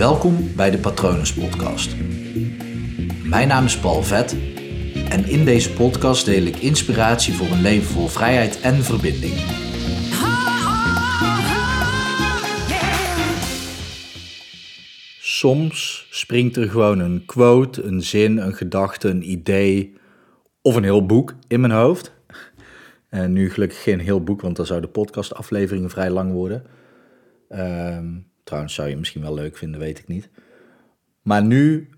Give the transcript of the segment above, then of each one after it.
Welkom bij de Patronus Podcast. Mijn naam is Paul Vet en in deze podcast deel ik inspiratie voor een leven vol vrijheid en verbinding. Soms springt er gewoon een quote, een zin, een gedachte, een idee of een heel boek in mijn hoofd. En nu gelukkig geen heel boek, want dan zou de podcastafleveringen vrij lang worden. Ehm, trouwens, zou je misschien wel leuk vinden, weet ik niet. Maar nu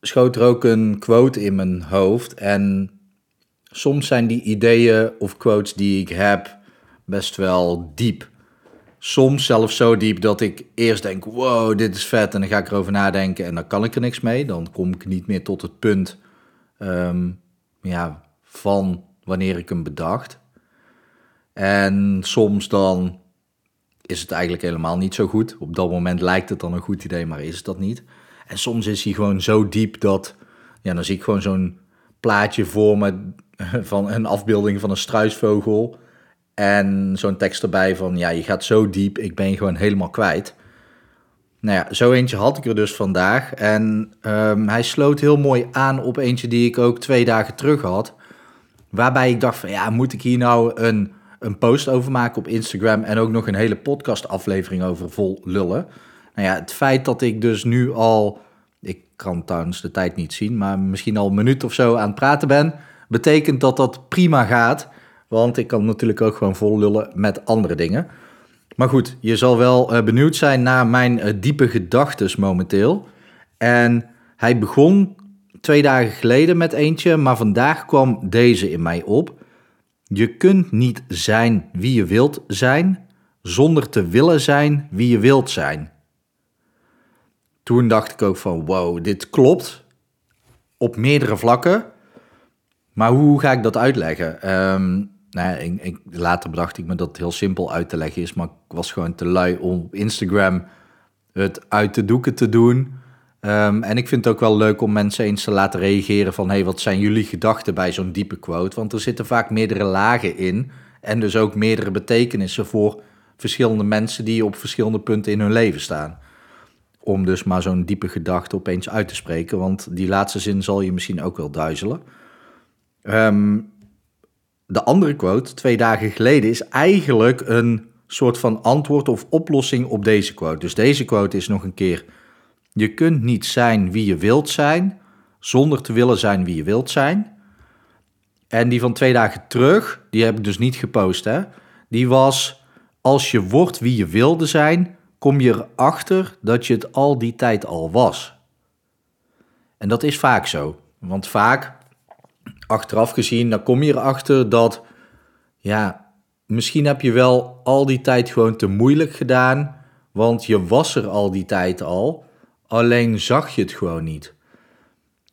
schoot er ook een quote in mijn hoofd. En soms zijn die ideeën of quotes die ik heb best wel diep. Soms zelfs zo diep dat ik eerst denk: wow, dit is vet. En dan ga ik erover nadenken en dan kan ik er niks mee. Dan kom ik niet meer tot het punt ehm, ja, van wanneer ik hem bedacht. En soms dan is het eigenlijk helemaal niet zo goed. Op dat moment lijkt het dan een goed idee, maar is het dat niet. En soms is hij gewoon zo diep dat, ja, dan zie ik gewoon zo'n plaatje voor me van een afbeelding van een struisvogel. En zo'n tekst erbij van, ja, je gaat zo diep, ik ben je gewoon helemaal kwijt. Nou ja, zo eentje had ik er dus vandaag. En um, hij sloot heel mooi aan op eentje die ik ook twee dagen terug had. Waarbij ik dacht van, ja, moet ik hier nou een, een post over maken op Instagram... en ook nog een hele podcastaflevering over vol lullen? Nou ja, het feit dat ik dus nu al... Ik kan trouwens de tijd niet zien, maar misschien al een minuut of zo aan het praten ben... betekent dat dat prima gaat... Want ik kan natuurlijk ook gewoon vol lullen met andere dingen. Maar goed, je zal wel uh, benieuwd zijn naar mijn uh, diepe gedachten momenteel. En hij begon twee dagen geleden met eentje, maar vandaag kwam deze in mij op. Je kunt niet zijn wie je wilt zijn, zonder te willen zijn wie je wilt zijn. Toen dacht ik ook van, wow, dit klopt op meerdere vlakken. Maar hoe ga ik dat uitleggen? Um, nou ik, later bedacht ik me dat het heel simpel uit te leggen is, maar ik was gewoon te lui om op Instagram het uit de doeken te doen. Um, en ik vind het ook wel leuk om mensen eens te laten reageren van... hey, wat zijn jullie gedachten bij zo'n diepe quote? Want er zitten vaak meerdere lagen in... en dus ook meerdere betekenissen voor verschillende mensen... die op verschillende punten in hun leven staan. Om dus maar zo'n diepe gedachte opeens uit te spreken... want die laatste zin zal je misschien ook wel duizelen. Um, de andere quote, twee dagen geleden, is eigenlijk een soort van antwoord of oplossing op deze quote. Dus deze quote is nog een keer: Je kunt niet zijn wie je wilt zijn, zonder te willen zijn wie je wilt zijn. En die van twee dagen terug, die heb ik dus niet gepost, hè? Die was: Als je wordt wie je wilde zijn, kom je erachter dat je het al die tijd al was. En dat is vaak zo. Want vaak achteraf gezien, dan kom je erachter dat, ja, misschien heb je wel al die tijd gewoon te moeilijk gedaan, want je was er al die tijd al, alleen zag je het gewoon niet.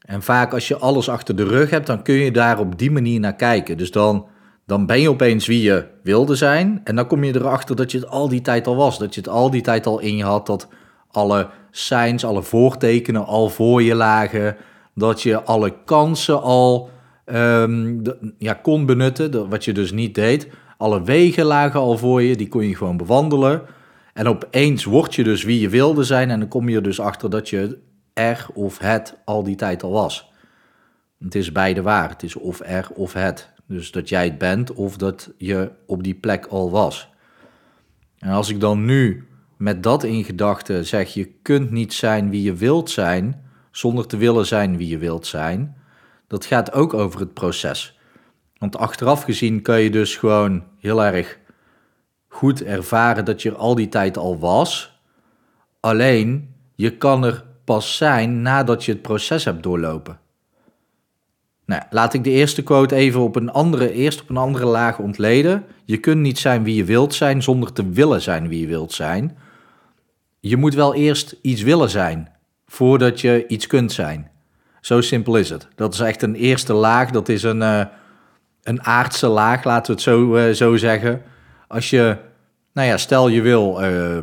En vaak als je alles achter de rug hebt, dan kun je daar op die manier naar kijken. Dus dan, dan ben je opeens wie je wilde zijn. En dan kom je erachter dat je het al die tijd al was. Dat je het al die tijd al in je had. Dat alle signs, alle voortekenen al voor je lagen. Dat je alle kansen al um, ja, kon benutten, wat je dus niet deed. Alle wegen lagen al voor je, die kon je gewoon bewandelen. En opeens word je dus wie je wilde zijn en dan kom je er dus achter dat je er of het al die tijd al was. Het is beide waar, het is of er of het. Dus dat jij het bent of dat je op die plek al was. En als ik dan nu met dat in gedachten zeg, je kunt niet zijn wie je wilt zijn, zonder te willen zijn wie je wilt zijn, dat gaat ook over het proces. Want achteraf gezien kan je dus gewoon heel erg goed ervaren dat je er al die tijd al was. Alleen je kan er pas zijn nadat je het proces hebt doorlopen. Nou, laat ik de eerste quote even op een andere, eerst op een andere laag ontleden. Je kunt niet zijn wie je wilt zijn zonder te willen zijn wie je wilt zijn. Je moet wel eerst iets willen zijn voordat je iets kunt zijn. Zo simpel is het. Dat is echt een eerste laag. Dat is een, uh, een aardse laag, laten we het zo, uh, zo zeggen. Als je, nou ja, stel je wil uh,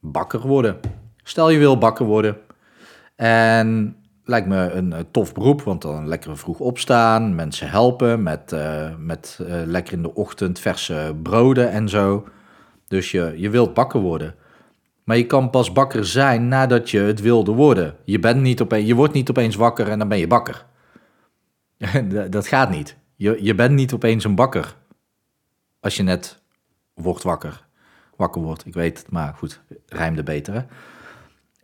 bakker worden. Stel je wil bakker worden. En lijkt me een, tof beroep, want dan lekker vroeg opstaan, mensen helpen met, uh, met lekker in de ochtend verse broden en zo. Dus je, je wilt bakker worden. Maar je kan pas bakker zijn nadat je het wilde worden. Je, bent niet opeens, je wordt niet opeens wakker en dan ben je bakker. dat gaat niet. Je, je bent niet opeens een bakker. Als je net wordt wakker. Wakker wordt, ik weet het, maar goed, rijmde beter hè.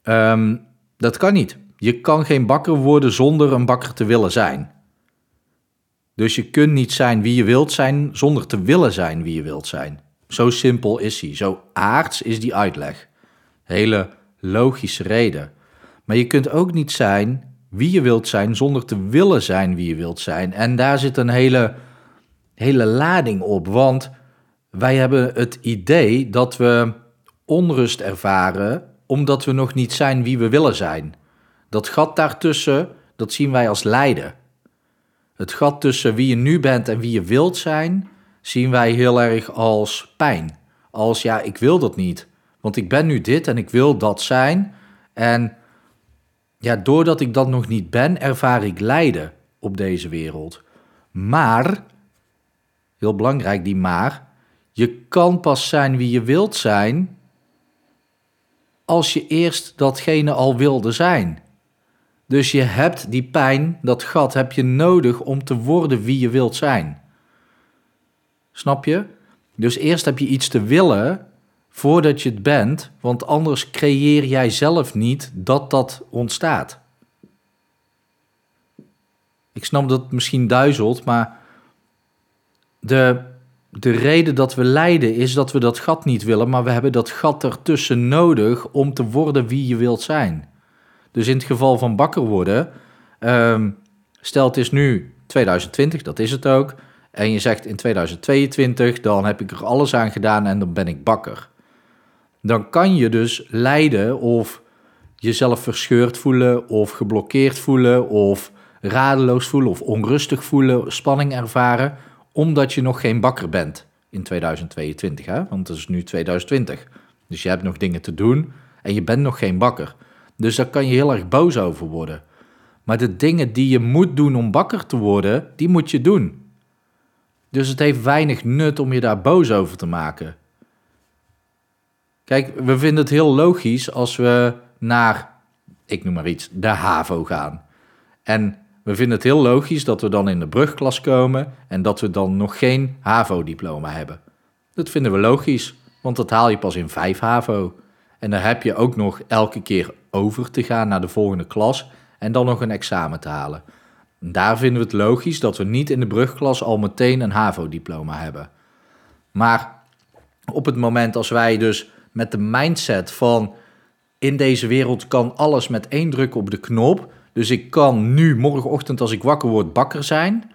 Ehm, dat kan niet. Je kan geen bakker worden zonder een bakker te willen zijn. Dus je kunt niet zijn wie je wilt zijn zonder te willen zijn wie je wilt zijn. Zo simpel is hij. Zo aards is die uitleg. Hele logische reden. Maar je kunt ook niet zijn wie je wilt zijn zonder te willen zijn wie je wilt zijn. En daar zit een hele, hele lading op. Want wij hebben het idee dat we onrust ervaren omdat we nog niet zijn wie we willen zijn. Dat gat daartussen, dat zien wij als lijden. Het gat tussen wie je nu bent en wie je wilt zijn, zien wij heel erg als pijn. Als ja, ik wil dat niet. Want ik ben nu dit en ik wil dat zijn. En ja, doordat ik dat nog niet ben, ervaar ik lijden op deze wereld. Maar, heel belangrijk die maar, je kan pas zijn wie je wilt zijn als je eerst datgene al wilde zijn. Dus je hebt die pijn, dat gat, heb je nodig om te worden wie je wilt zijn. Snap je? Dus eerst heb je iets te willen voordat je het bent, want anders creëer jij zelf niet dat dat ontstaat. Ik snap dat het misschien duizelt, maar de, de reden dat we lijden is dat we dat gat niet willen, maar we hebben dat gat ertussen nodig om te worden wie je wilt zijn. Dus in het geval van bakker worden, um, stel het is nu 2020, dat is het ook, en je zegt in 2022, dan heb ik er alles aan gedaan en dan ben ik bakker. Dan kan je dus lijden of jezelf verscheurd voelen of geblokkeerd voelen of radeloos voelen of onrustig voelen, spanning ervaren, omdat je nog geen bakker bent in 2022, hè? want het is nu 2020. Dus je hebt nog dingen te doen en je bent nog geen bakker. Dus daar kan je heel erg boos over worden. Maar de dingen die je moet doen om bakker te worden, die moet je doen. Dus het heeft weinig nut om je daar boos over te maken. Kijk, we vinden het heel logisch als we naar, ik noem maar iets, de HAVO gaan. En we vinden het heel logisch dat we dan in de brugklas komen en dat we dan nog geen HAVO-diploma hebben. Dat vinden we logisch, want dat haal je pas in 5 HAVO. En dan heb je ook nog elke keer over te gaan naar de volgende klas en dan nog een examen te halen. Daar vinden we het logisch dat we niet in de brugklas al meteen een HAVO-diploma hebben. Maar op het moment als wij dus met de mindset van in deze wereld kan alles met één druk op de knop. Dus ik kan nu morgenochtend als ik wakker word bakker zijn.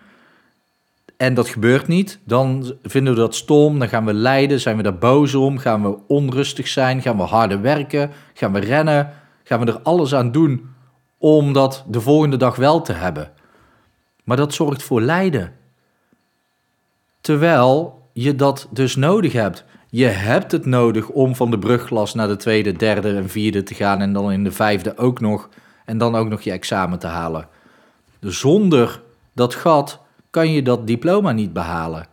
En dat gebeurt niet. Dan vinden we dat stom. Dan gaan we lijden. Zijn we daar boos om? Gaan we onrustig zijn? Gaan we harder werken? Gaan we rennen? Gaan we er alles aan doen om dat de volgende dag wel te hebben? Maar dat zorgt voor lijden. Terwijl je dat dus nodig hebt. Je hebt het nodig om van de brugglas naar de tweede, derde en vierde te gaan en dan in de vijfde ook nog en dan ook nog je examen te halen. Zonder dat gat kan je dat diploma niet behalen.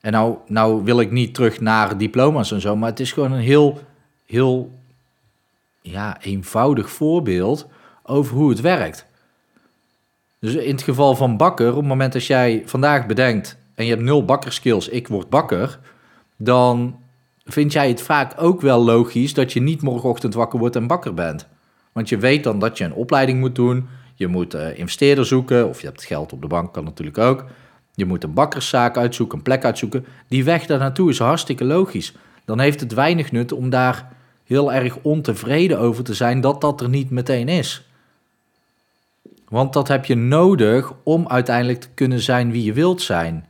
En nou, nou wil ik niet terug naar diploma's en zo, maar het is gewoon een heel, heel ja, eenvoudig voorbeeld over hoe het werkt. Dus in het geval van bakker, op het moment dat jij vandaag bedenkt en je hebt nul bakkerskills, ik word bakker, dan vind jij het vaak ook wel logisch dat je niet morgenochtend wakker wordt en bakker bent. Want je weet dan dat je een opleiding moet doen, je moet uh, investeerder zoeken, of je hebt geld op de bank, kan natuurlijk ook. Je moet een bakkerszaak uitzoeken, een plek uitzoeken. Die weg daar naartoe is hartstikke logisch. Dan heeft het weinig nut om daar heel erg ontevreden over te zijn dat dat er niet meteen is. Want dat heb je nodig om uiteindelijk te kunnen zijn wie je wilt zijn.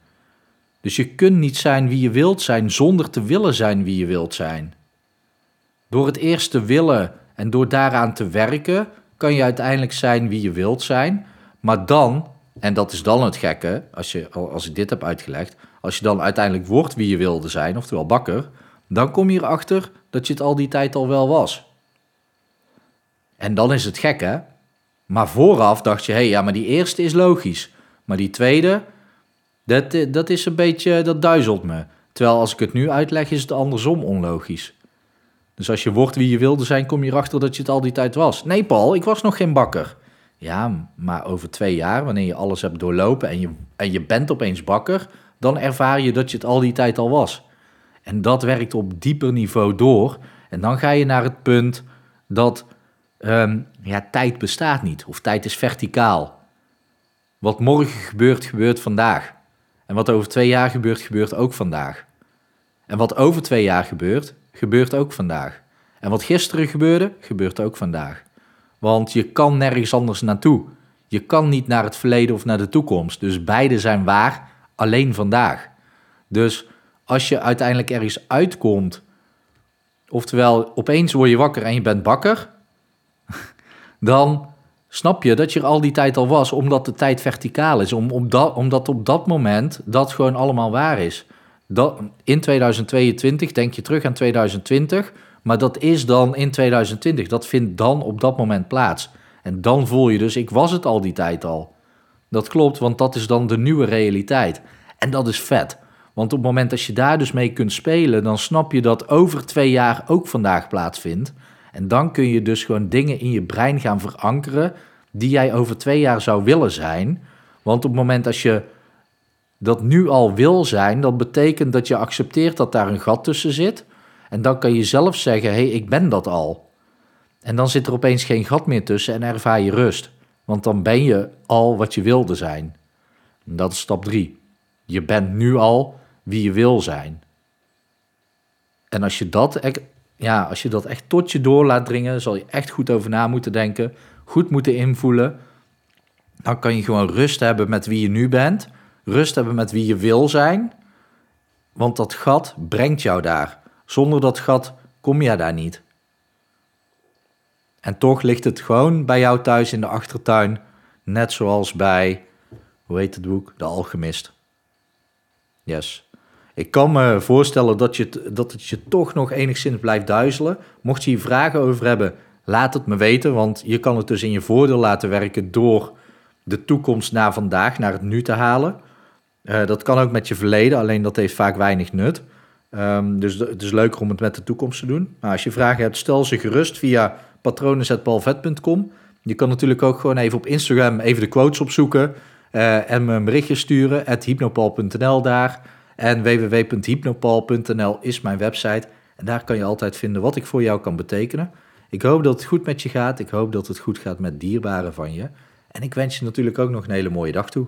Dus je kunt niet zijn wie je wilt zijn zonder te willen zijn wie je wilt zijn. Door het eerst te willen en door daaraan te werken, kan je uiteindelijk zijn wie je wilt zijn. Maar dan, en dat is dan het gekke, als, je, als ik dit heb uitgelegd, als je dan uiteindelijk wordt wie je wilde zijn, oftewel bakker, dan kom je erachter dat je het al die tijd al wel was. En dan is het gek, hè? Maar vooraf dacht je, hé, hey, ja, maar die eerste is logisch. Maar die tweede, dat, dat is een beetje, dat duizelt me. Terwijl als ik het nu uitleg, is het andersom onlogisch. Dus als je wordt wie je wilde zijn, kom je erachter dat je het al die tijd was. Nee, Paul, ik was nog geen bakker. Ja, maar over twee jaar, wanneer je alles hebt doorlopen en je, en je bent opeens bakker, dan ervaar je dat je het al die tijd al was. En dat werkt op dieper niveau door. En dan ga je naar het punt dat ehm, ja, tijd bestaat niet. Of tijd is verticaal. Wat morgen gebeurt, gebeurt vandaag. En wat over twee jaar gebeurt, gebeurt ook vandaag. En wat over twee jaar gebeurt, gebeurt ook vandaag. En wat gisteren gebeurde, gebeurt ook vandaag. Want je kan nergens anders naartoe. Je kan niet naar het verleden of naar de toekomst. Dus beide zijn waar, alleen vandaag. Dus als je uiteindelijk ergens uitkomt, oftewel opeens word je wakker en je bent bakker, dan snap je dat je er al die tijd al was, omdat de tijd verticaal is. Om, om dat, omdat op dat moment dat gewoon allemaal waar is. In 2022 denk je terug aan 2020, maar dat is dan in 2020. Dat vindt dan op dat moment plaats. En dan voel je dus, ik was het al die tijd al. Dat klopt, want dat is dan de nieuwe realiteit. En dat is vet. Want op het moment dat je daar dus mee kunt spelen, dan snap je dat over twee jaar ook vandaag plaatsvindt. En dan kun je dus gewoon dingen in je brein gaan verankeren die jij over twee jaar zou willen zijn. Want op het moment dat je dat nu al wil zijn, dat betekent dat je accepteert dat daar een gat tussen zit. En dan kan je zelf zeggen: hé, hey, ik ben dat al. En dan zit er opeens geen gat meer tussen en ervaar je rust. Want dan ben je al wat je wilde zijn. Dat is stap drie. Je bent nu al wie je wil zijn. En als je dat, ja, als je dat echt tot je door laat dringen, zal je echt goed over na moeten denken, goed moeten invoelen. Dan kan je gewoon rust hebben met wie je nu bent, rust hebben met wie je wil zijn, want dat gat brengt jou daar. Zonder dat gat kom je daar niet. En toch ligt het gewoon bij jou thuis in de achtertuin, net zoals bij, hoe heet het boek? De Alchemist. Yes. Ik kan me voorstellen dat, je, dat het je toch nog enigszins blijft duizelen. Mocht je hier vragen over hebben, laat het me weten. Want je kan het dus in je voordeel laten werken door de toekomst naar vandaag, naar het nu te halen. Uh, dat kan ook met je verleden, alleen dat heeft vaak weinig nut. Um, dus het is leuker om het met de toekomst te doen. Maar als je vragen hebt, stel ze gerust via patronen.palvet.com. Je kan natuurlijk ook gewoon even op Instagram even de quotes opzoeken uh, en me een berichtje sturen, at hypnopal.nl daar. En www.hypnopal.nl is mijn website. En daar kan je altijd vinden wat ik voor jou kan betekenen. Ik hoop dat het goed met je gaat. Ik hoop dat het goed gaat met dierbaren van je. En ik wens je natuurlijk ook nog een hele mooie dag toe.